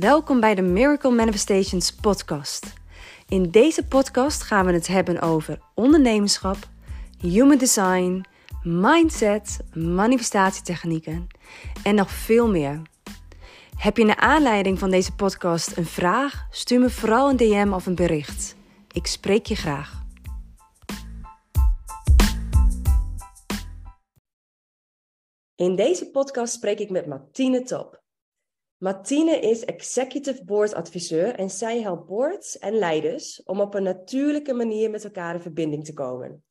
Welkom bij de Miracle Manifestations podcast. In deze podcast gaan we het hebben over ondernemerschap, human design, mindset, manifestatietechnieken en nog veel meer. Heb je naar aanleiding van deze podcast een vraag? Stuur me vooral een DM of een bericht. Ik spreek je graag. In deze podcast spreek ik met Martine Top. Martine is Executive Board Adviseur en zij helpt boards en leiders om op een natuurlijke manier met elkaar in verbinding te komen.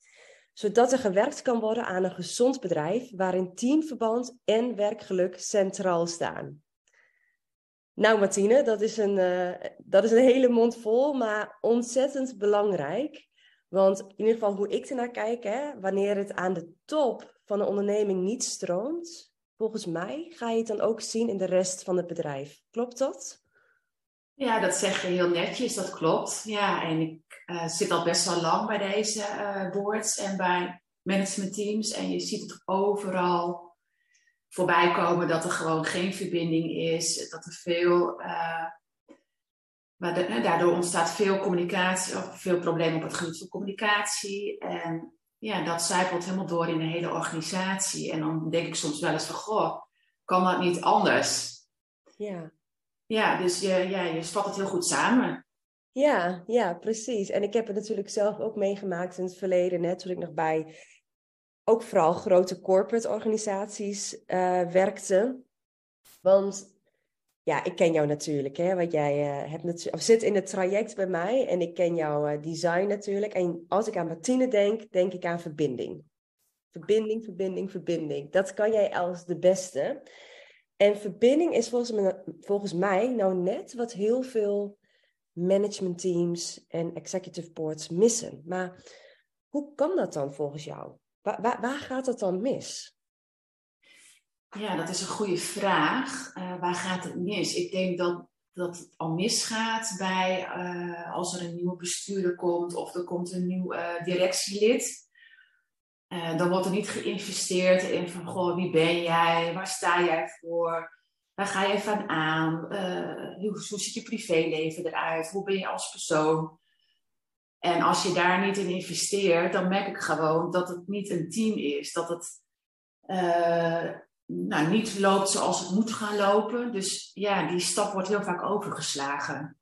Zodat er gewerkt kan worden aan een gezond bedrijf waarin teamverband en werkgeluk centraal staan. Nou Martine, dat is een, uh, dat is een hele mond vol, maar ontzettend belangrijk. Want in ieder geval hoe ik ernaar kijk, hè, wanneer het aan de top van een onderneming niet stroomt, volgens mij ga je het dan ook zien in de rest van het bedrijf. Klopt dat? Ja, dat zeg je heel netjes, dat klopt. Ja, en ik uh, zit al best wel lang bij deze uh, boards en bij managementteams. En je ziet het overal voorbij komen dat er gewoon geen verbinding is. Dat er veel. Uh, maar de, daardoor ontstaat veel communicatie, of veel problemen op het gebied van communicatie. En ja, dat zijpelt helemaal door in de hele organisatie. En dan denk ik soms wel eens van, goh, kan dat niet anders? Ja. Ja, dus je, ja, je vat het heel goed samen. Ja, ja, precies. En ik heb het natuurlijk zelf ook meegemaakt in het verleden, net toen ik nog bij ook vooral grote corporate organisaties uh, werkte. Want ja, ik ken jou natuurlijk, hè, want jij uh, hebt zit in het traject bij mij en ik ken jouw uh, design natuurlijk. En als ik aan Martine denk, denk ik aan verbinding. Verbinding, verbinding, verbinding. Dat kan jij als de beste. En verbinding is volgens mij, volgens mij nou net wat heel veel managementteams en executive boards missen. Maar hoe kan dat dan volgens jou? Waar, waar gaat dat dan mis? Ja, dat is een goede vraag. Uh, waar gaat het mis? Ik denk dat, dat het al misgaat bij uh, als er een nieuwe bestuurder komt of er komt een nieuw uh, directielid. dan wordt er niet geïnvesteerd in van, goh, wie ben jij? Waar sta jij voor? Waar ga je van aan? hoe, hoe ziet je privéleven eruit? Hoe ben je als persoon? En als je daar niet in investeert, dan merk ik gewoon dat het niet een team is. Dat het nou, niet loopt zoals het moet gaan lopen. Dus ja, die stap wordt heel vaak overgeslagen.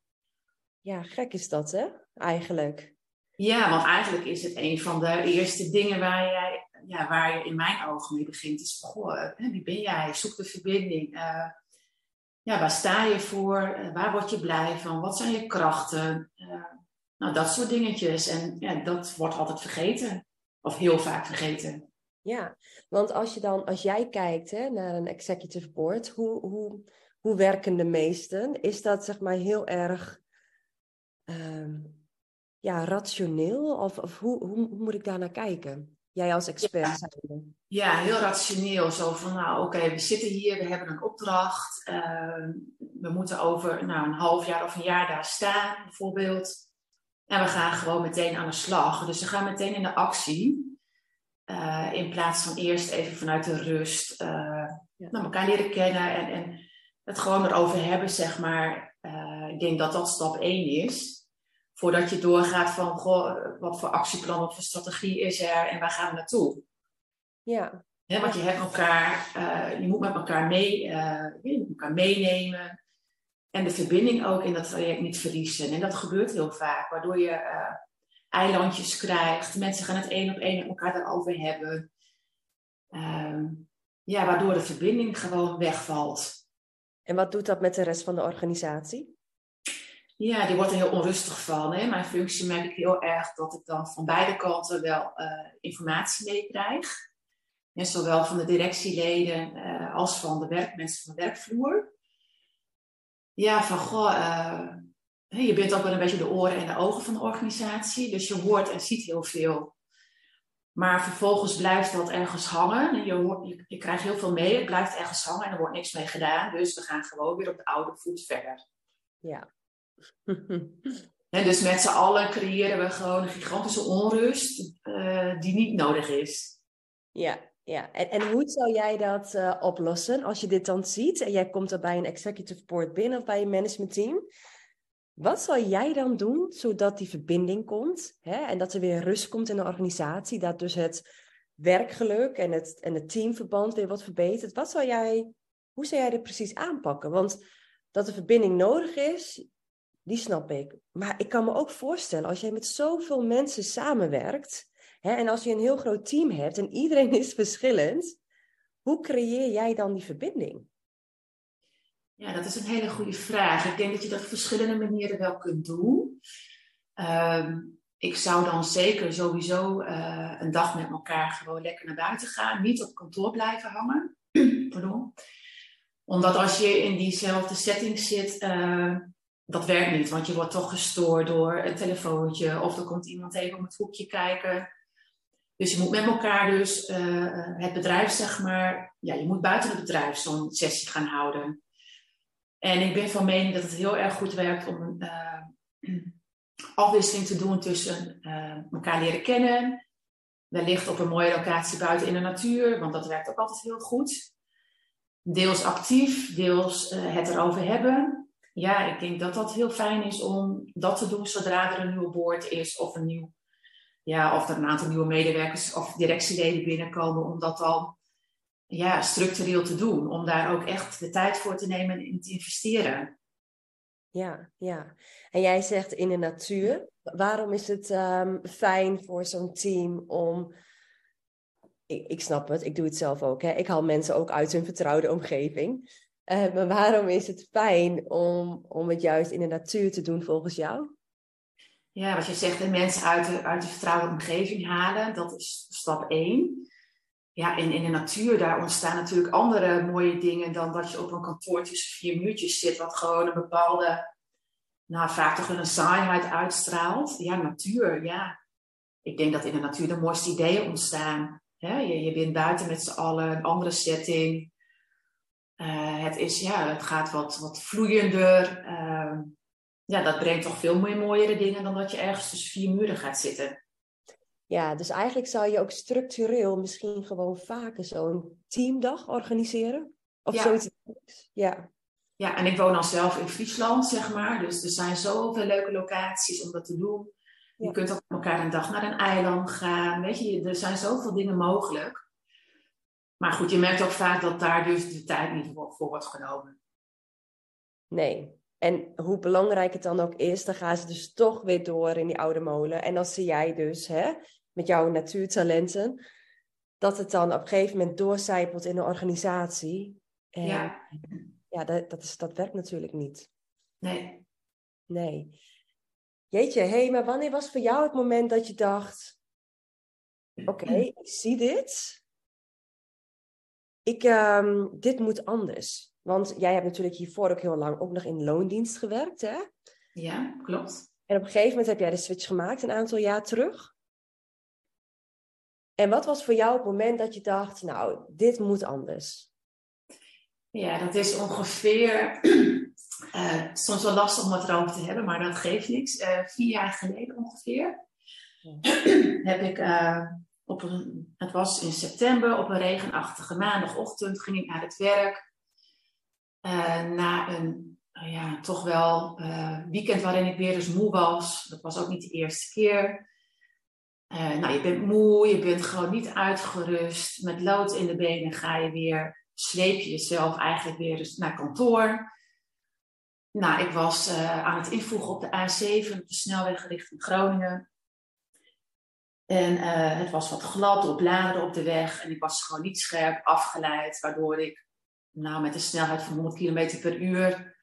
Ja, gek is dat, hè? Eigenlijk. Ja, want eigenlijk is het een van de eerste dingen waar, jij, ja, waar je in mijn ogen mee begint. Is van, goh, wie ben jij? Zoek de verbinding. Uh, ja, waar sta je voor? Uh, waar word je blij van? Wat zijn je krachten? Uh, nou, dat soort dingetjes. En ja, dat wordt altijd vergeten. Of heel vaak vergeten. Ja, want als, je dan, als jij kijkt hè, naar een executive board, hoe, hoe, hoe werken de meesten? Is dat zeg maar heel erg um, ja, rationeel? Of, of hoe, hoe, hoe, moet ik daar naar kijken? Jij als expert ja. Ja, heel rationeel. Zo van, nou oké, we zitten hier, we hebben een opdracht. Uh, we moeten over nou, een half jaar of een jaar daar staan, bijvoorbeeld. En we gaan gewoon meteen aan de slag. Dus we gaan meteen in de actie. Uh, in plaats van eerst even vanuit de rust uh, ja. nou, elkaar leren kennen en, en het gewoon erover hebben, zeg maar. Uh, ik denk dat dat stap één is. Voordat je doorgaat van, goh, wat voor actieplan, wat voor strategie is er en waar gaan we naartoe? Ja. ja want je hebt elkaar, je moet met elkaar mee, je moet elkaar meenemen. En de verbinding ook in dat traject niet verliezen. En dat gebeurt heel vaak, waardoor je eilandjes krijgt. Mensen gaan het één op één met elkaar erover hebben. Um, ja, waardoor de verbinding gewoon wegvalt. En wat doet dat met de rest van de organisatie? Ja, die wordt er heel onrustig van. Hè? Mijn functie merk ik heel erg dat ik dan van beide kanten wel uh, informatie meekrijg. zowel van de directieleden uh, als van de werkmensen van de werkvloer. Ja, van goh, uh, je bent ook wel een beetje de oren en de ogen van de organisatie. Dus je hoort en ziet heel veel. Maar vervolgens blijft dat ergens hangen. Je, hoort, je, je, krijgt heel veel mee, het blijft ergens hangen en er wordt niks mee gedaan. Dus we gaan gewoon weer op de oude voet verder. Ja. en dus met z'n allen creëren we gewoon een gigantische onrust uh, die niet nodig is. Ja, ja. En, en hoe zou jij dat uh, oplossen als je dit dan ziet en jij komt er bij een executive board binnen of bij een management team? Wat zou jij dan doen zodat die verbinding komt hè? en dat er weer rust komt in de organisatie, dat dus het werkgeluk en het, en het teamverband weer wordt verbeterd? Wat zou jij, hoe zou jij dit precies aanpakken? Want dat de verbinding nodig is, die snap ik. Maar ik kan me ook voorstellen, als jij met zoveel mensen samenwerkt, hè, en als je een heel groot team hebt en iedereen is verschillend, hoe creëer jij dan die verbinding? Ja, dat is een hele goede vraag. Ik denk dat je dat op verschillende manieren wel kunt doen. Ehm, ik zou dan zeker sowieso uh, een dag met elkaar gewoon lekker naar buiten gaan. Niet op kantoor blijven hangen. Pardon. Omdat als je in diezelfde setting zit, uh, dat werkt niet. Want je wordt toch gestoord door een telefoontje. Of er komt iemand even om het hoekje kijken. Dus je moet met elkaar dus uh, het bedrijf, zeg maar... Ja, je moet buiten het bedrijf zo'n sessie gaan houden. En ik ben van mening dat het heel erg goed werkt om een uh, afwisseling te doen tussen uh, elkaar leren kennen. Wellicht op een mooie locatie buiten in de natuur, want dat werkt ook altijd heel goed. Deels actief, deels uh, het erover hebben. Ja, ik denk dat dat heel fijn is om dat te doen zodra er een nieuwe board is of een nieuw, ja, of er een aantal nieuwe medewerkers of directieleden binnenkomen, om dat dan ja, structureel te doen. Om daar ook echt de tijd voor te nemen en in te investeren. Ja, ja. En jij zegt in de natuur. Waarom is het um, fijn voor zo'n team om. Ik, ik, snap het, ik doe het zelf ook. Hè? Ik haal mensen ook uit hun vertrouwde omgeving. Uh, maar waarom is het fijn om, om het juist in de natuur te doen volgens jou? Ja, wat je zegt, de mensen uit de, uit de vertrouwde omgeving halen, dat is stap één ja, in, in de natuur, daar ontstaan natuurlijk andere mooie dingen dan dat je op een kantoor tussen vier muurtjes zit, wat gewoon een bepaalde, nou vaak toch een saaiheid uitstraalt. Ja, natuur, ja. Ik denk dat in de natuur de mooiste ideeën ontstaan. Hè? Je, je bent buiten met z'n allen, een andere setting. Uh, het, is, ja, het gaat wat, wat vloeiender. Uh, ja, dat brengt toch veel meer mooiere dingen dan dat je ergens tussen vier muren gaat zitten. Ja, dus eigenlijk zou je ook structureel misschien gewoon vaker zo'n teamdag organiseren. Of ja. zoiets. Ja. ja, en ik woon dan zelf in Friesland, zeg maar. Dus er zijn zoveel leuke locaties om dat te doen. Je kunt ook met elkaar een dag naar een eiland gaan. Weet je, er zijn zoveel dingen mogelijk. Maar goed, je merkt ook vaak dat daar dus de tijd niet voor, voor wordt genomen. Nee. En hoe belangrijk het dan ook is, dan gaan ze dus toch weer door in die oude molen. En dan zie jij dus, hè, met jouw natuurtalenten, dat het dan op een gegeven moment doorcijpelt in een organisatie. En ja, ja dat, dat, is, dat werkt natuurlijk niet. Nee. Nee. Jeetje, hé, hey, maar wanneer was voor jou het moment dat je dacht: Oké, ik zie dit. Ik, um, dit moet anders. Want jij hebt natuurlijk hiervoor ook heel lang ook nog in loondienst gewerkt, hè? Ja, klopt. En op een gegeven moment heb jij de switch gemaakt, een aantal jaar terug. En wat was voor jou het moment dat je dacht, nou, dit moet anders? Ja, dat is ongeveer, uh, soms wel lastig om het erover te hebben, maar dat geeft niks. Uh, vier jaar geleden ongeveer ja. heb ik uh, op een, het was in september, op een regenachtige maandagochtend ging ik naar het werk. na een ja, toch wel weekend waarin ik weer eens moe was. Dat was ook niet de eerste keer. Uh, nou, je bent moe, je bent gewoon niet uitgerust. Met lood in de benen ga je weer, sleep je jezelf eigenlijk weer naar kantoor. Nou, ik was uh, aan het invoegen op de A7, op de snelweg richting Groningen. En uh, het was wat glad op bladeren op de weg. En ik was gewoon niet scherp afgeleid, waardoor ik nou, met een snelheid van 100 km per uur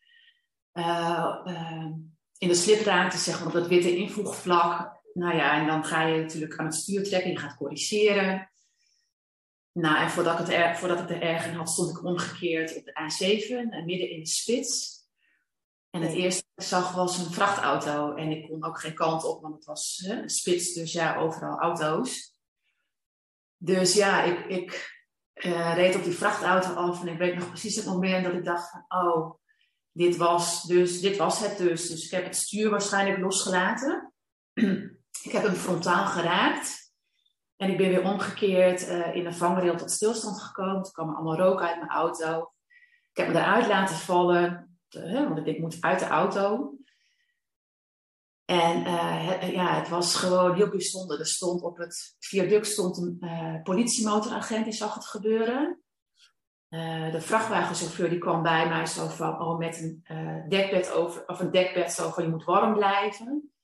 in de slipraamte, zeg maar, op dat witte invoegvlak, nou ja, en dan ga je natuurlijk aan het stuur trekken, je gaat corrigeren. Nou, en voordat ik het er, voordat ik er in had, stond ik omgekeerd op de A7, eh, midden in de spits. En het eerste wat ik zag was een vrachtauto. En ik kon ook geen kant op, want het was hè, een spits, dus ja, overal auto's. Dus ja, ik, ik uh, reed op die vrachtauto af en ik weet nog precies het moment dat ik dacht van, oh, dit was, dus, dit was het dus. Dus ik heb het stuur waarschijnlijk losgelaten. Ik heb hem frontaal geraakt. En ik ben weer omgekeerd uh, in een vangrail tot stilstand gekomen. Toen kwam er allemaal rook uit mijn auto. Ik heb me eruit laten vallen, want ik moet uit de auto. En uh, ja, het was gewoon heel bijzonder. Er stond op het viaduct stond een uh, politiemotoragent, die zag het gebeuren. De vrachtwagenchauffeur die kwam bij mij zo van, oh, met een dekbed over, of een dekbed zo van, je moet warm blijven.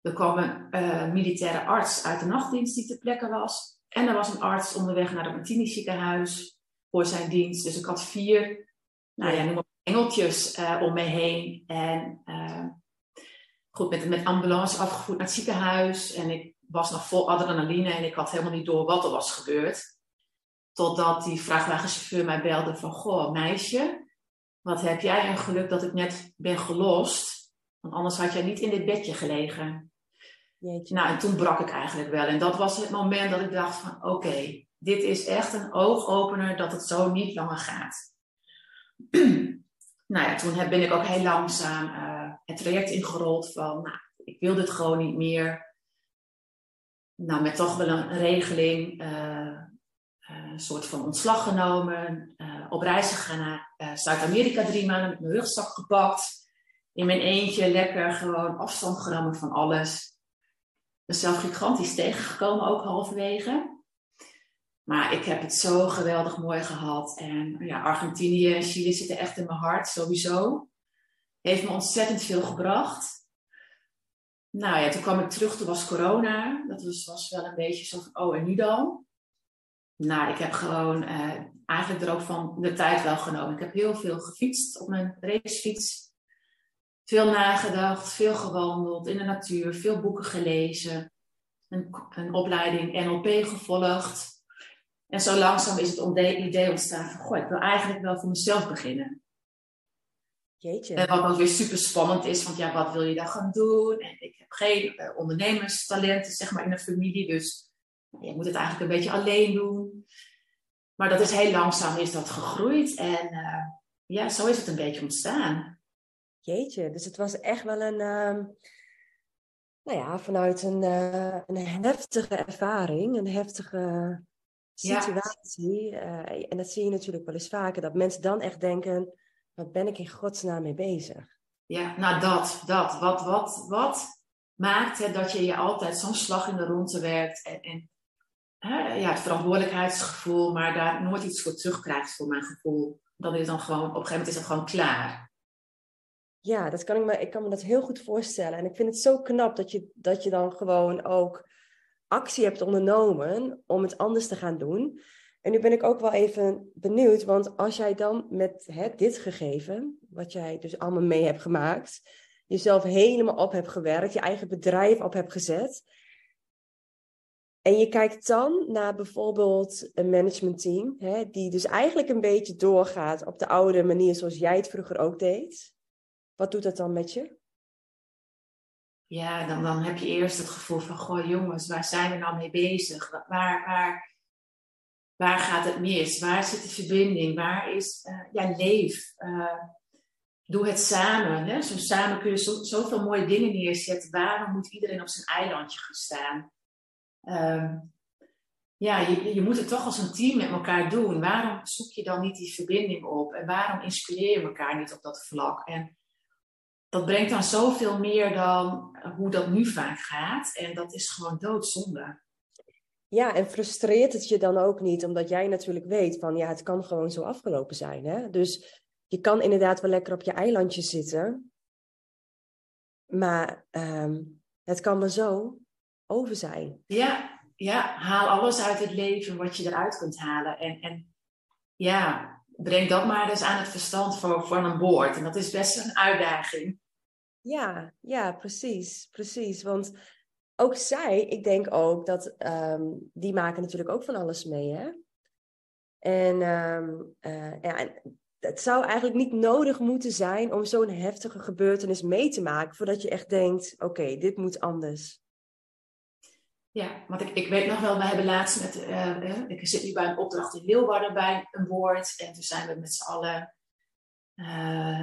Er kwam een militaire arts uit de nachtdienst die ter plekke was. En er was een arts onderweg naar het Martini ziekenhuis voor zijn dienst. Dus ik had vier, nou ja, noem maar engeltjes om me heen. En goed, met, met ambulance afgevoerd naar het ziekenhuis. En ik was nog vol adrenaline en ik had helemaal niet door wat er was gebeurd. Totdat die vrachtwagenchauffeur mij belde van, goh, meisje, wat heb jij een geluk dat ik net ben gelost. Want anders had jij niet in dit bedje gelegen. Nou, en toen brak ik eigenlijk wel. En dat was het moment dat ik dacht van, oké, dit is echt een oogopener dat het zo niet langer gaat. nou ja, toen ben ik ook heel langzaam uh, het traject ingerold van, nou, ik wil dit gewoon niet meer. Nou, met toch wel een regeling, uh, soort van ontslag genomen, op reis gegaan naar Zuid-Amerika drie maanden met mijn rugzak gepakt. In mijn eentje lekker gewoon afstand genomen van alles. Mezelf gigantisch tegengekomen ook halverwege. Maar ik heb het zo geweldig mooi gehad. En ja, Argentinië en Chili zitten echt in mijn hart, sowieso. Heeft me ontzettend veel gebracht. Nou ja, toen kwam ik terug, toen was corona. Dat was, was wel een beetje zo van, oh en nu dan? Nou, ik heb gewoon eh, eigenlijk er ook van de tijd wel genomen. Ik heb heel veel gefietst op mijn racefiets. Veel nagedacht, veel gewandeld in de natuur, veel boeken gelezen. Een, een opleiding NLP gevolgd. En zo langzaam is het idee ontstaan van, goh, ik wil eigenlijk wel voor mezelf beginnen. Jeetje. En wat ook weer super spannend is, want ja, wat wil je dan gaan doen? En ik heb geen uh, ondernemerstalenten, zeg maar, in de familie, dus je moet het eigenlijk een beetje alleen doen. Maar dat is heel langzaam is dat gegroeid en uh, ja, zo is het een beetje ontstaan. Jeetje, dus het was echt wel een, uh, nou ja, vanuit een, uh, een heftige ervaring, een heftige situatie. Uh, en dat zie je natuurlijk wel eens vaker, dat mensen dan echt denken, wat ben ik in godsnaam mee bezig? Ja, nou dat, dat. Wat, wat, wat maakt het dat je je altijd zo'n slag in de ronde werkt en, en hè, ja, het verantwoordelijkheidsgevoel, maar daar nooit iets voor terugkrijgt voor mijn gevoel. Dan is dan gewoon, op een gegeven moment is het gewoon klaar. Ja, dat kan ik, me, ik kan me dat heel goed voorstellen. En ik vind het zo knap dat je, dat je dan gewoon ook actie hebt ondernomen om het anders te gaan doen. En nu ben ik ook wel even benieuwd, want als jij dan met hè, dit gegeven, wat jij dus allemaal mee hebt gemaakt, jezelf helemaal op hebt gewerkt, je eigen bedrijf op hebt gezet, en je kijkt dan naar bijvoorbeeld een managementteam, hè, die dus eigenlijk een beetje doorgaat op de oude manier zoals jij het vroeger ook deed. Wat doet dat dan met je? ja, dan, dan heb je eerst het gevoel van, goh jongens, waar zijn we nou mee bezig? Waar, waar, waar gaat het mis? Waar zit de verbinding? Waar is, uh, ja, leef. Uh, doe het samen. Hè? Zo samen kun je zo, zoveel mooie dingen neerzetten. Waarom moet iedereen op zijn eilandje gaan staan? Uh, ja, je, je moet het toch als een team met elkaar doen. Waarom zoek je dan niet die verbinding op? En waarom inspireer je elkaar niet op dat vlak? En dat brengt dan zoveel meer dan hoe dat nu vaak gaat. En dat is gewoon doodzonde. Ja, en frustreert het je dan ook niet, omdat jij natuurlijk weet van ja, het kan gewoon zo afgelopen zijn. Hè? Dus je kan inderdaad wel lekker op je eilandje zitten, maar um, het kan er zo over zijn. Ja, ja, haal alles uit het leven wat je eruit kunt halen. En, en ja, breng dat maar eens aan het verstand voor, voor een boord. En dat is best een uitdaging. Ja, ja, precies, precies. Want ook zij, ik denk ook dat um, die maken natuurlijk ook van alles mee, hè? En um, uh, ja, het zou eigenlijk niet nodig moeten zijn om zo'n heftige gebeurtenis mee te maken, voordat je echt denkt, oké, dit moet anders. Ja, want ik, ik weet nog wel, we hebben laatst met, uh, ik zit nu bij een opdracht in Leeuwarden bij een boord. En toen zijn we met z'n allen, uh,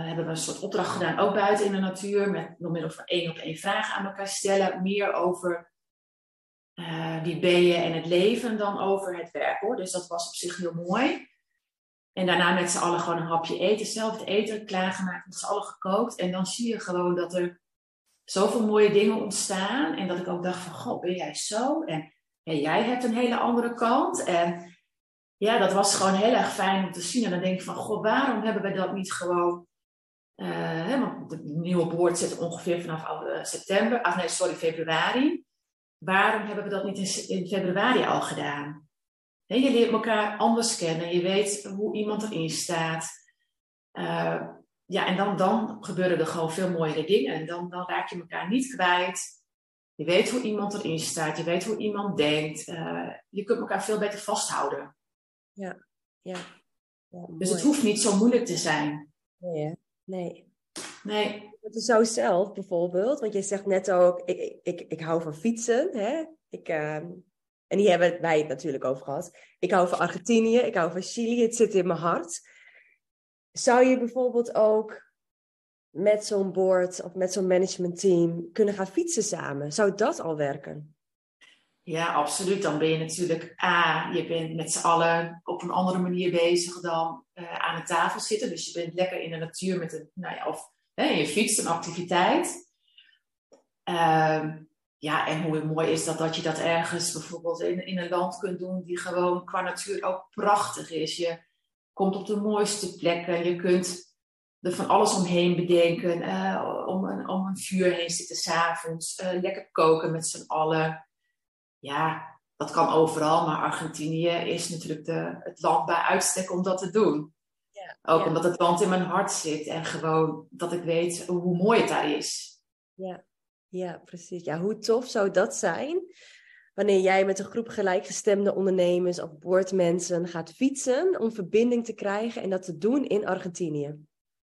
hebben we een soort opdracht gedaan, ook buiten in de natuur, met door middel van één op één vragen aan elkaar stellen. Meer over uh, wie ben je en het leven dan over het werk hoor. Dus dat was op zich heel mooi. En daarna met z'n allen gewoon een hapje eten, zelf het eten klaargemaakt, met z'n allen gekookt. En dan zie je gewoon dat er zoveel mooie dingen ontstaan. En dat ik ook dacht van, god, ben jij zo? En jij hebt een hele andere kant. En ja, dat was gewoon heel erg fijn om te zien. En dan denk ik van, god, waarom hebben we dat niet gewoon... Uh, want de nieuwe boord zit ongeveer vanaf uh, september, ah nee, sorry, februari. Waarom hebben we dat niet in, februari al gedaan? je leert elkaar anders kennen. Je weet hoe iemand erin staat. Uh, ja, en dan, dan gebeuren er gewoon veel mooiere dingen. En dan, dan raak je elkaar niet kwijt. Je weet hoe iemand erin staat. Je weet hoe iemand denkt. Uh, je kunt elkaar veel beter vasthouden. Ja, ja. ja dus het hoeft niet zo moeilijk te zijn. Nee, nee. Nee. Het is zo zelf bijvoorbeeld, want je zegt net ook, ik, ik, ik hou van fietsen. Hè? Ik, uh, en die hebben wij het natuurlijk over gehad. Ik hou van Argentinië, ik hou van Chili, het zit in mijn hart. Zou je bijvoorbeeld ook met zo'n board of met zo'n managementteam kunnen gaan fietsen samen? Zou dat al werken? Ja, absoluut. Dan ben je natuurlijk, A, je bent met z'n allen op een andere manier bezig dan uh, aan de tafel zitten. Dus je bent lekker in de natuur met een, nou ja, of hè, je fietst een activiteit. Uh, ja, en hoe mooi is dat dat je dat ergens bijvoorbeeld in, in een land kunt doen die gewoon qua natuur ook prachtig is. Je komt op de mooiste plekken. Je kunt er van alles omheen bedenken. Uh, om, een, om een vuur heen zitten s'avonds. Uh, lekker koken met z'n allen. Ja, dat kan overal. Maar Argentinië is natuurlijk de, het land bij uitstek om dat te doen. Ja, Ook omdat het land in mijn hart zit. En gewoon dat ik weet hoe mooi het daar is. Ja, ja precies. Ja, hoe tof zou dat zijn? Wanneer jij met een groep gelijkgestemde ondernemers of boordmensen gaat fietsen om verbinding te krijgen en dat te doen in Argentinië.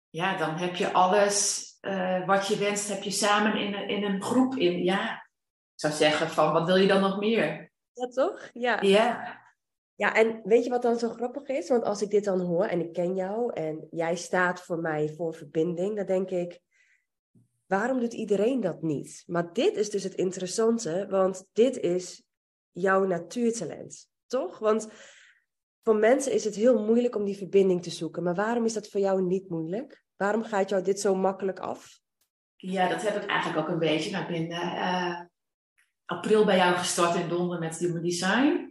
Ja, dan heb je alles uh, wat je wenst, heb je samen in, in een groep. In, ja, ik zou zeggen van, wat wil je dan nog meer? Ja, toch? Ja. Ja. Ja, en weet je wat dan zo grappig is? Want als ik dit dan hoor en ik ken jou en jij staat voor mij voor verbinding, dan denk ik, Waarom doet iedereen dat niet? Maar dit is dus het interessante, want dit is jouw natuurtalent, toch? Want voor mensen is het heel moeilijk om die verbinding te zoeken. Maar waarom is dat voor jou niet moeilijk? Waarom gaat jou dit zo makkelijk af? Ja, dat heb ik eigenlijk ook een beetje. Nou, ik ben uh, april bij jou gestart in Londen met Human Design.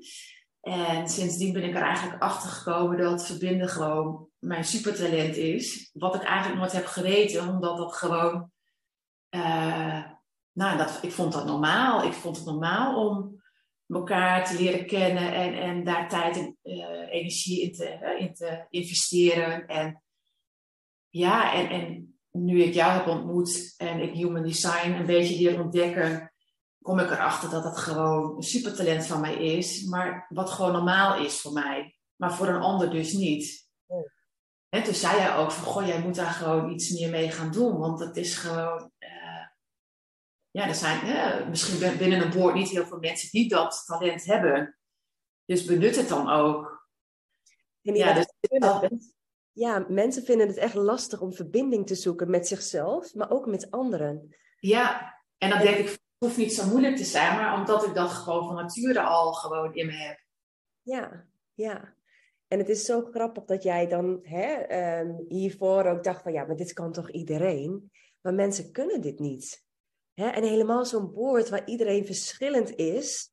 En sindsdien ben ik er eigenlijk achter gekomen dat verbinden gewoon mijn supertalent is. Wat ik eigenlijk nooit heb geweten, omdat dat gewoon uh, nou, dat, ik vond dat normaal. Ik vond het normaal om elkaar te leren kennen en, en daar tijd en uh, energie in te, in te investeren. En ja, en, en nu ik jou heb ontmoet en ik human design een beetje leer ontdekken, kom ik erachter dat dat gewoon een supertalent van mij is, maar wat gewoon normaal is voor mij, maar voor een ander dus niet. En toen zei hij ook van, goh, jij moet daar gewoon iets meer mee gaan doen, want het is gewoon, ja, er zijn misschien binnen een boord niet heel veel mensen die dat talent hebben. Dus benut het dan ook. Ja, dus ja, mensen vinden het echt lastig om verbinding te zoeken met zichzelf, maar ook met anderen. Ja, en dan denk ik, het hoeft niet zo moeilijk te zijn, maar omdat ik dat gewoon van nature al gewoon in me heb. Ja, ja. En het is zo grappig dat jij dan hè, um, hiervoor ook dacht van ja, maar dit kan toch iedereen? Maar mensen kunnen dit niet. En helemaal zo'n boord waar iedereen verschillend is.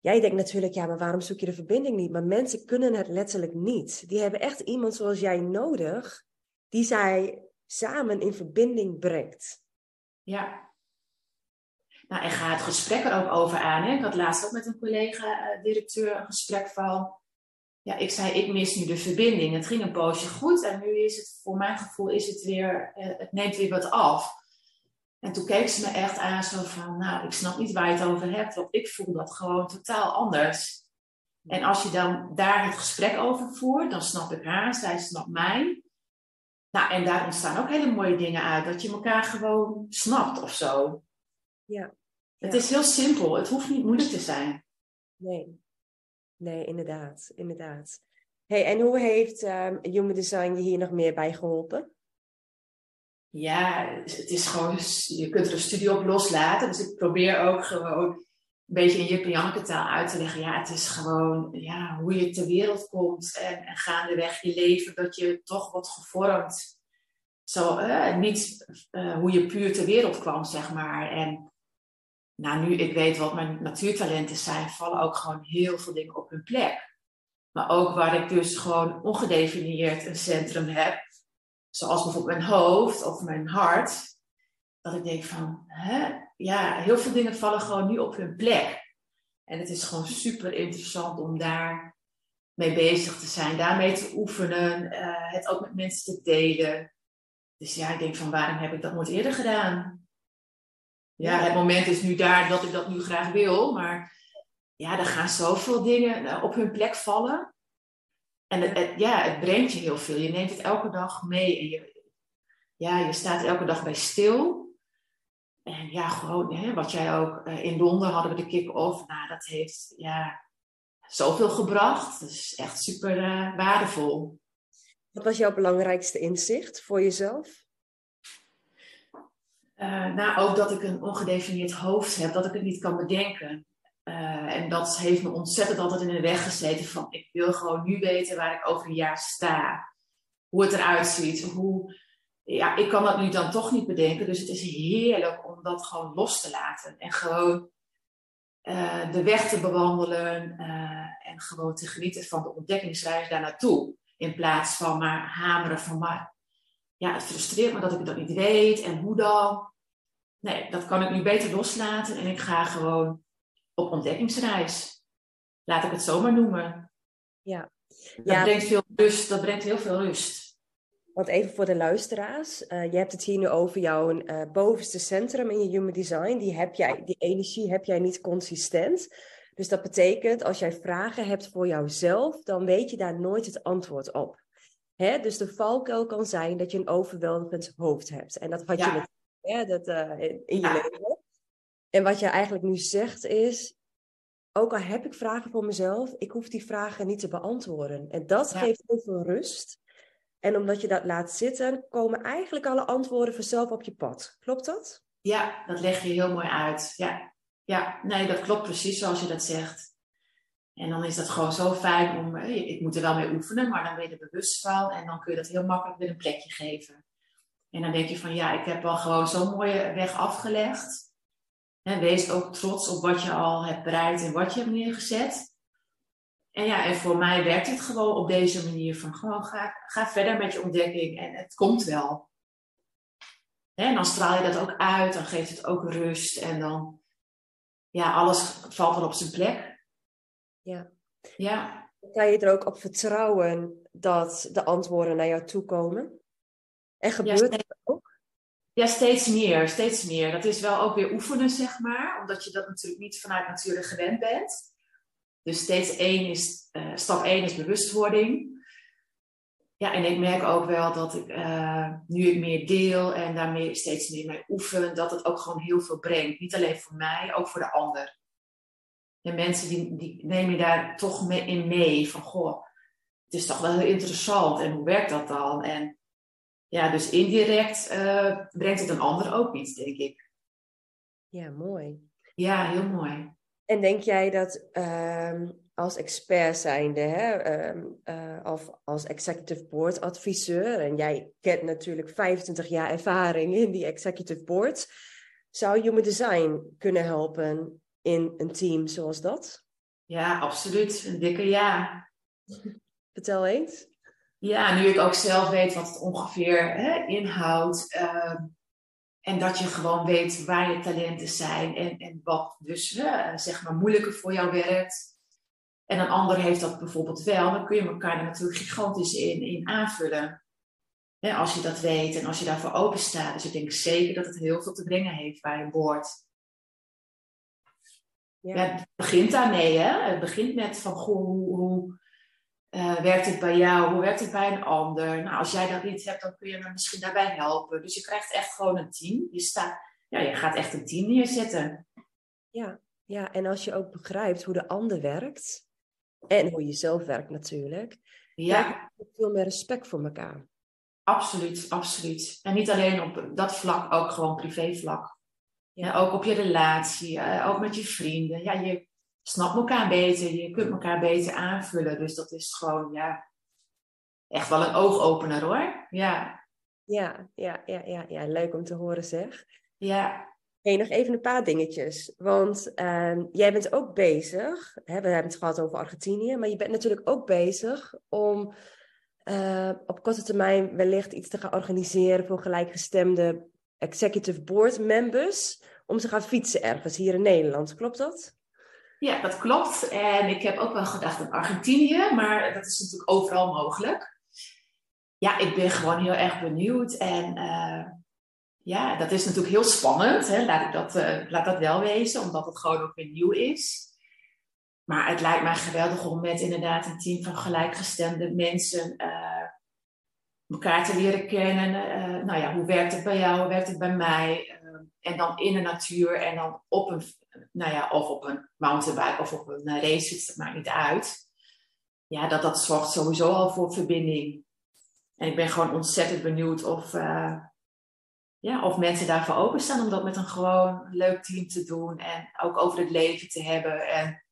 Jij denkt natuurlijk, ja, maar waarom zoek je de verbinding niet? Maar mensen kunnen het letterlijk niet. Die hebben echt iemand zoals jij nodig, die zij samen in verbinding brengt. Ja. Nou, en ga het gesprek er ook over aan. Hè? Ik had laatst ook met een collega-directeur een gesprek van. Ja, ik zei, ik mis nu de verbinding. Het ging een poosje goed en nu is het, voor mijn gevoel, is het weer, eh, het neemt weer wat af. En toen keek ze me echt aan zo van, nou, ik snap niet waar je het over hebt, want ik voel dat gewoon totaal anders. En als je dan daar het gesprek over voert, dan snap ik haar, zij snapt mij. Nou, en daar ontstaan ook hele mooie dingen uit, dat je elkaar gewoon snapt of zo. Ja. Het is heel simpel, het hoeft niet moeilijk te zijn. Nee, nee, inderdaad, inderdaad. Hey, en hoe heeft um, Human Design je hier nog meer bij geholpen? Ja, het is gewoon, je kunt er een studie op loslaten. Dus ik probeer ook gewoon beetje in Jip en taal uit te leggen. Ja, het is gewoon ja, hoe je ter wereld komt en, en gaandeweg je leven, dat je toch wordt gevormd. Zo, uh, niet uh, hoe je puur ter wereld kwam, zeg maar. En nou, nu ik weet wat mijn natuurtalenten zijn, vallen ook gewoon heel veel dingen op hun plek. Maar ook waar ik dus gewoon ongedefinieerd een centrum heb, zoals bijvoorbeeld mijn hoofd of mijn hart, dat ik denk van, hè? ja, heel veel dingen vallen gewoon nu op hun plek. En het is gewoon super interessant om daar mee bezig te zijn, daarmee te oefenen, uh, het ook met mensen te delen. Dus ja, ik denk van waarom heb ik dat nooit eerder gedaan? Ja, het moment is nu daar dat ik dat nu graag wil, maar ja, er gaan zoveel dingen eh, op hun plek vallen. En het, ja, het brengt je heel veel. Je neemt het elke dag mee en je, ja, je staat elke dag bij stil. En ja, gewoon hè, wat jij ook uh, in Londen hadden we de kick-off. Nou, dat heeft ja, zoveel gebracht. Dat is echt super uh, waardevol. Wat was jouw belangrijkste inzicht voor jezelf? Uh, nou, ook dat ik een ongedefinieerd hoofd heb, dat ik het niet kan bedenken. Uh, en dat heeft me ontzettend altijd in de weg gezeten van ik wil gewoon nu weten waar ik over een jaar sta. Hoe het eruit ziet. Hoe, ja, ik kan dat nu dan toch niet bedenken. Dus het is heerlijk om dat gewoon los te laten. En gewoon uh, de weg te bewandelen. en gewoon te genieten van de ontdekkingsreis daar naartoe. In plaats van maar hameren van maar ja, het frustreert me dat ik dat niet weet en hoe dan. Nee, dat kan ik nu beter loslaten en ik ga gewoon op ontdekkingsreis. Laat ik het zomaar noemen. Ja. Dat, ja. Brengt, veel rust, dat brengt heel veel rust. Want even voor de luisteraars, uh, je hebt het hier nu over jouw uh, bovenste centrum in je human design. Die, heb jij, die energie heb jij niet consistent. Dus dat betekent, als jij vragen hebt voor jouzelf, dan weet je daar nooit het antwoord op. Hè? Dus de valkuil kan zijn dat je een overweldigend hoofd hebt. En dat had je met, hè, dat, uh, in je leven. En wat je eigenlijk nu zegt is, ook al heb ik vragen voor mezelf, ik hoef die vragen niet te beantwoorden. En dat geeft heel veel rust. En omdat je dat laat zitten, komen eigenlijk alle antwoorden vanzelf op je pad. Klopt dat? Ja, dat leg je heel mooi uit. Ja, ja nee, dat klopt precies zoals je dat zegt. En dan is dat gewoon zo fijn om, ik moet er wel mee oefenen, maar dan ben je er bewust van en dan kun je dat heel makkelijk weer een plekje geven. En dan denk je van ja, ik heb al gewoon zo'n mooie weg afgelegd. En wees ook trots op wat je al hebt bereikt en wat je hebt neergezet. En ja, en voor mij werkt het gewoon op deze manier van gewoon ga, ga verder met je ontdekking en het komt wel. En dan straal je dat ook uit, dan geeft het ook rust en dan, ja, alles valt er op zijn plek. Ja. ja. Kan je er ook op vertrouwen dat de antwoorden naar jou toe komen? En gebeurt ja? Ja, steeds meer, steeds meer. Dat is wel ook weer oefenen, zeg maar. Omdat je dat natuurlijk niet vanuit natuurlijk gewend bent. Dus steeds één is, uh, stap één is bewustwording. Ja, en ik merk ook wel dat ik, uh, nu ik meer deel en daarmee steeds meer mee oefen, dat het ook gewoon heel veel brengt. Niet alleen voor mij, ook voor de ander. En mensen die, die nemen daar toch mee in mee. Van goh, het is toch wel heel interessant. En hoe werkt dat dan? En ja, dus indirect uh, brengt het een ander ook iets, denk ik. Ja, mooi. Ja, heel mooi. En denk jij dat uh, als expert zijnde, hè, uh, of als executive board adviseur, en jij kent natuurlijk 25 jaar ervaring in die executive board, zou Human Design kunnen helpen in een team zoals dat? Ja, absoluut. Een dikke ja. Vertel eens. Ja, nu ik ook zelf weet wat het ongeveer hè, inhoudt. Uh, en dat je gewoon weet waar je talenten zijn en, en wat dus zeg maar moeilijker voor jou werkt. En een ander heeft dat bijvoorbeeld wel. Dan kun je elkaar er natuurlijk gigantisch in, in aanvullen. als je dat weet en als je daarvoor open staat. Dus ik denk zeker dat het heel veel te brengen heeft bij een boord. Ja. het begint daarmee, hè? Het begint met van, goh, hoe, hoe uh, werkt het bij jou? Hoe werkt het bij een ander? Nou, als jij dat niet hebt, dan kun je me misschien daarbij helpen. Dus je krijgt echt gewoon een team. Je, staat, ja, je gaat echt een team neerzetten. Ja, ja, en als je ook begrijpt hoe de ander werkt, en hoe je zelf werkt natuurlijk, ja. heb je veel meer respect voor elkaar. Absoluut, absoluut. En niet alleen op dat vlak, ook gewoon privé vlak. Ja. ook op je relatie, uh, ook met je vrienden. Ja, je snapt elkaar beter, je kunt elkaar beter aanvullen. Dus dat is gewoon, ja, echt wel een oogopener hoor. Ja. Ja, ja, ja, ja, ja, leuk om te horen zeg. Ja. Hey, nog even een paar dingetjes. Want uh, jij bent ook bezig, hè, we hebben het gehad over Argentinië, maar je bent natuurlijk ook bezig om uh, op korte termijn wellicht iets te gaan organiseren voor gelijkgestemde executive board members om te gaan fietsen ergens hier in Nederland. Klopt dat? Ja, dat klopt. En ik heb ook wel gedacht aan Argentinië, maar dat is natuurlijk overal mogelijk. Ja, ik ben gewoon heel erg benieuwd. En uh, ja, dat is natuurlijk heel spannend. Hè? Laat, ik dat, uh, laat dat wel wezen, omdat het gewoon ook weer nieuw is. Maar het lijkt mij geweldig om met inderdaad een team van gelijkgestemde mensen uh, elkaar te leren kennen. Nou ja, hoe werkt het bij jou, hoe werkt het bij mij? En dan in de natuur en dan op een, nou ja, of op een mountainbike of op een racefiets, dat maakt niet uit. Ja, dat, dat zorgt sowieso al voor verbinding. En ik ben gewoon ontzettend benieuwd of, ja, of mensen daarvoor openstaan om dat met een gewoon leuk team te doen. En ook over het leven te hebben. En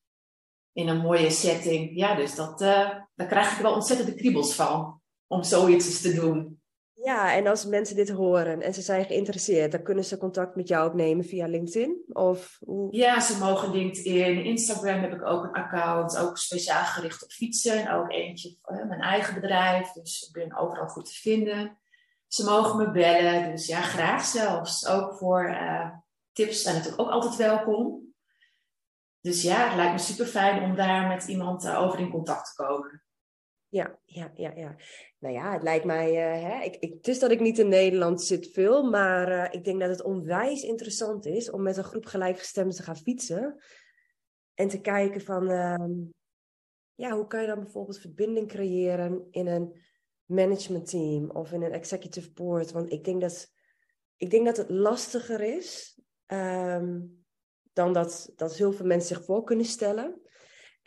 in een mooie setting. Ja, dus dat, uh, daar krijg ik wel ontzettend de kriebels van. Om zoiets te doen. Ja, en als mensen dit horen en ze zijn geïnteresseerd, dan kunnen ze contact met jou opnemen via LinkedIn? Of hoe? Ja, ze mogen LinkedIn. Instagram heb ik ook een account, ook speciaal gericht op fietsen. En ook eentje voor mijn eigen bedrijf. Dus ik ben overal goed te vinden. Ze mogen me bellen, dus ja, graag zelfs. Ook voor uh, tips zijn natuurlijk ook altijd welkom. Dus ja, het lijkt me super fijn om daar met iemand uh, over in contact te komen. Ja, ja, ja, ja. Nou ja, het lijkt mij. Uh, hè, ik, ik, het is dat ik niet in Nederland zit veel, maar uh, ik denk dat het onwijs interessant is om met een groep gelijkgestemden te gaan fietsen. En te kijken van, ehm, ja, hoe kan je dan bijvoorbeeld verbinding creëren in een managementteam of in een executive board? Want ik denk dat, ik denk dat het lastiger is. Um, dan dat, dat heel veel mensen zich voor kunnen stellen.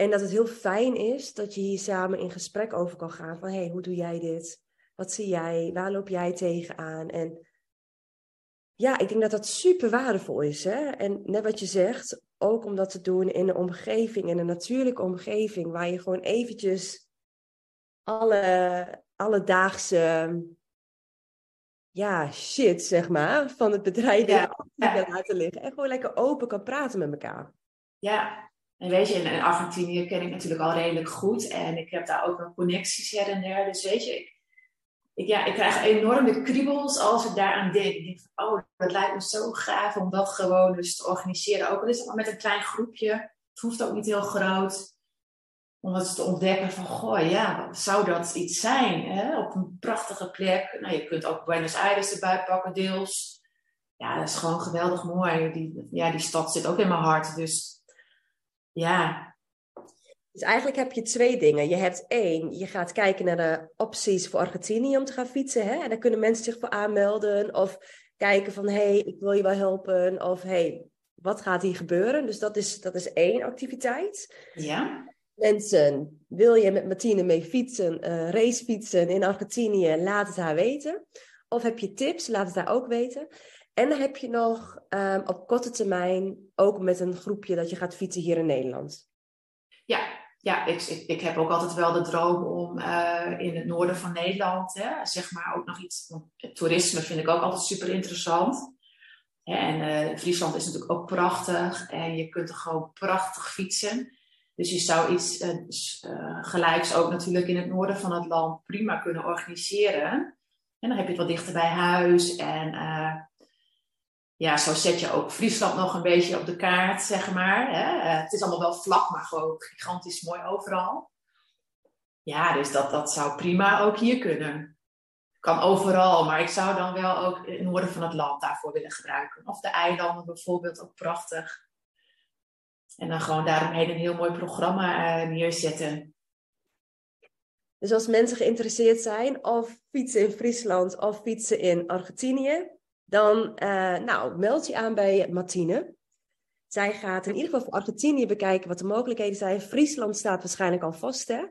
En dat het heel fijn is dat je hier samen in gesprek over kan gaan van hey, hoe doe jij dit? Wat zie jij? Waar loop jij tegenaan? En ja, ik denk dat dat super waardevol is. Hè? En net wat je zegt, ook om dat te doen in een omgeving, in een natuurlijke omgeving, waar je gewoon eventjes alle alledaagse ja, shit, zeg maar, van het bedrijf ja. laten liggen. En gewoon lekker open kan praten met elkaar. Ja, en weet je, in Argentinië ken ik natuurlijk al redelijk goed. En ik heb daar ook wel connecties her en der. Dus weet je, ik, ik, ja, ik krijg enorme kriebels als ik daaraan denk. Ik denk oh, dat lijkt me zo gaaf om dat gewoon dus te organiseren. Ook al is het maar met een klein groepje. Het hoeft ook niet heel groot om het te ontdekken van, goh, ja, zou dat iets zijn? Hè? Op een prachtige plek. Nou, je kunt ook Buenos Aires erbij pakken, deels. Ja, dat is gewoon geweldig mooi. Die, ja, die stad zit ook in mijn hart. Dus ja. Dus eigenlijk heb je twee dingen. Je hebt één, je gaat kijken naar de opties voor Argentinië om te gaan fietsen. Hè? En daar kunnen mensen zich voor aanmelden. Of kijken van, hé, hey, ik wil je wel helpen. Of, hé, hey, wat gaat hier gebeuren? Dus dat is, dat is één activiteit. Ja. Mensen, wil je met Martine mee fietsen, uh, racefietsen in Argentinië? Laat het haar weten. Of heb je tips? Laat het haar ook weten. En dan heb je nog um, op korte termijn ook met een groepje dat je gaat fietsen hier in Nederland. Ja, ja ik, ik, ik heb ook altijd wel de droom om uh, in het noorden van Nederland, hè, zeg maar ook nog iets. Toerisme vind ik ook altijd super interessant. En uh, Friesland is natuurlijk ook prachtig en je kunt er gewoon prachtig fietsen. Dus je zou iets uh, gelijks ook natuurlijk in het noorden van het land prima kunnen organiseren. En dan heb je het wat dichter bij huis. En ja, zo zet je ook Friesland nog een beetje op de kaart, zeg maar. Hè? het is allemaal wel vlak, maar gewoon gigantisch mooi overal. Ja, dus dat, dat zou prima ook hier kunnen. Kan overal, maar ik zou dan wel ook het noorden van het land daarvoor willen gebruiken. Of de eilanden bijvoorbeeld, ook prachtig. En dan gewoon daaromheen een heel mooi programma uh, neerzetten. Dus als mensen geïnteresseerd zijn of fietsen in Friesland of fietsen in Argentinië, dan uh, nou, meld je aan bij Martine. Zij gaat in ieder geval voor Argentinië bekijken wat de mogelijkheden zijn. Friesland staat waarschijnlijk al vast, hè?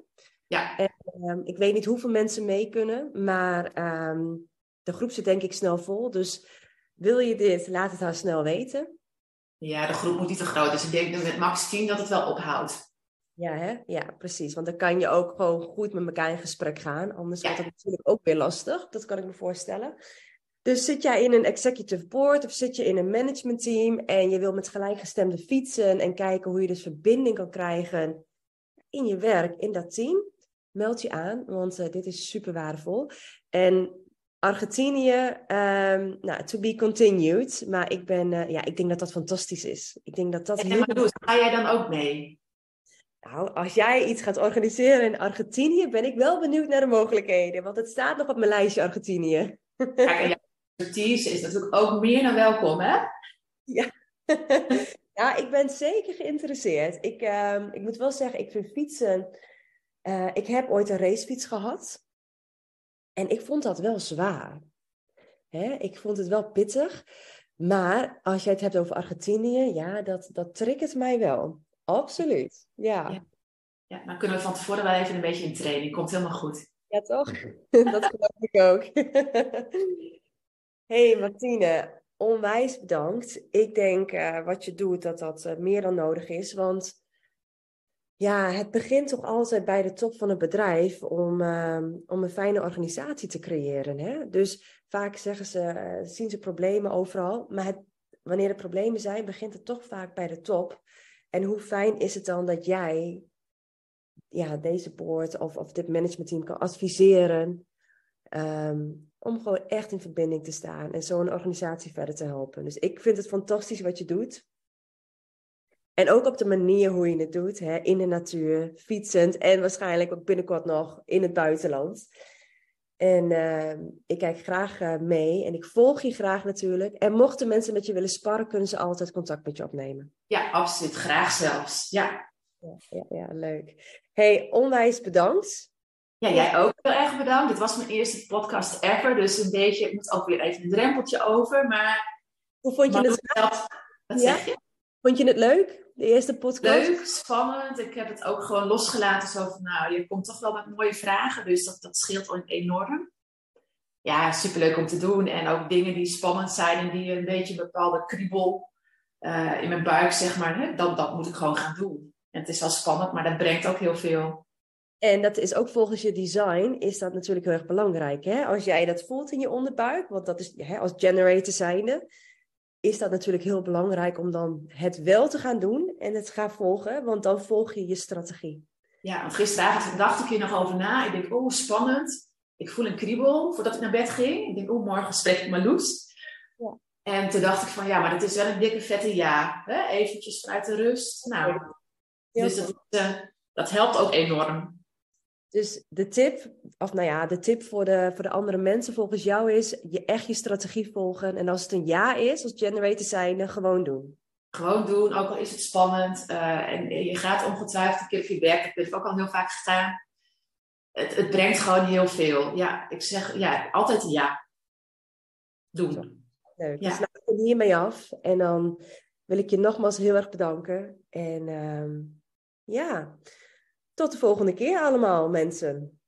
Ja. En, uh, ik weet niet hoeveel mensen mee kunnen, maar um, de groep zit denk ik snel vol. Dus Wil je dit? Laat het haar snel weten. Ja, de groep moet niet te groot. Dus ik denk met max 10 dat het wel ophoudt. Ja, hè? ja, precies. Want dan kan je ook gewoon goed met elkaar in gesprek gaan. Anders wordt het natuurlijk ook weer lastig. Dat kan ik me voorstellen. Dus zit jij in een executive board of zit je in een managementteam en je wil met gelijkgestemde fietsen en kijken hoe je dus verbinding kan krijgen in je werk, in dat team, meld je aan, want uh, dit is super waardevol. En Argentinië, um, nou, to be continued. Maar ik, ben, uh, ja, ik denk dat dat fantastisch is. Ik denk dat dat en, heel... maar ga jij dan ook mee? Nou, als jij iets gaat organiseren in Argentinië, ben ik wel benieuwd naar de mogelijkheden. Want het staat nog op mijn lijstje Argentinië. En jouw expertise is natuurlijk ook meer dan welkom, hè? Ja. ja, ik ben zeker geïnteresseerd. Ik, uh, ik moet wel zeggen, ik vind fietsen... Uh, ik heb ooit een racefiets gehad. En ik vond dat wel zwaar. Hè? Ik vond het wel pittig. Maar als jij het hebt over Argentinië, ja, dat, dat triggert mij wel. Absoluut, ja. ja. Ja, dan kunnen we van tevoren wel even een beetje in training. Komt helemaal goed. Ja, toch? dat geloof ik ook. hey Martine, onwijs bedankt. Ik denk uh, wat je doet, dat dat uh, meer dan nodig is. Want ja, het begint toch altijd bij de top van het bedrijf om, uh, om een fijne organisatie te creëren. Hè? Dus vaak zeggen ze, uh, zien ze problemen overal. Maar het, wanneer er problemen zijn, begint het toch vaak bij de top. En hoe fijn is het dan dat jij ja, deze board of, of dit managementteam kan adviseren. Um, om gewoon echt in verbinding te staan en zo een organisatie verder te helpen. Dus ik vind het fantastisch wat je doet. En ook op de manier hoe je het doet, hè, in de natuur, fietsend en waarschijnlijk ook binnenkort nog in het buitenland. En uh, ik kijk graag uh, mee en ik volg je graag natuurlijk. En mochten mensen met je willen sparren, kunnen ze altijd contact met je opnemen. Ja, absoluut. Graag zelfs. Ja. Ja, ja, ja leuk. Hey, onwijs bedankt. Ja, jij ook heel erg bedankt. Dit was mijn eerste podcast ever, dus een beetje, ik moet ook weer even een drempeltje over, maar... Hoe vond je het? Zeg je? Vond je het leuk, de eerste podcast? Leuk, spannend. Ik heb het ook gewoon losgelaten. Zo van, nou, je komt toch wel met mooie vragen. Dus dat, dat scheelt enorm. Ja, superleuk om te doen. En ook dingen die spannend zijn en die een beetje een bepaalde kriebel uh, in mijn buik, zeg maar. Hè, dat, dat moet ik gewoon gaan doen. En het is wel spannend, maar dat brengt ook heel veel. En dat is ook volgens je design, is dat natuurlijk heel erg belangrijk. Hè? Als jij dat voelt in je onderbuik, want dat is hè, als generator zijnde is dat natuurlijk heel belangrijk om dan het wel te gaan doen en het gaan volgen, want dan volg je je strategie. Ja, want gisteravond dacht ik hier nog over na. Ik denk, oh, spannend. Ik voel een kriebel voordat ik naar bed ging. Ik denk, oh, morgen spreek ik mijn Loes. Ja. En toen dacht ik van, ja, maar dat is wel een dikke vette ja. Hè? Eventjes vanuit de rust. Nou, dus dat, uh, dat helpt ook enorm. Dus de tip, of nou ja, de tip voor de, voor de andere mensen volgens jou is je echt je strategie volgen. En als het een ja is, als generator zijnde, gewoon doen. Gewoon doen, ook al is het spannend. Uh, en je gaat ongetwijfeld een keer op je werk, dat heb ik ook al heel vaak gedaan. Het, het brengt gewoon heel veel. Ja, ik zeg ja, altijd ja. Doen. Leuk. Ja. Dus laat ik hiermee af. En dan wil ik je nogmaals heel erg bedanken. En um, ja. Tot de volgende keer allemaal, mensen.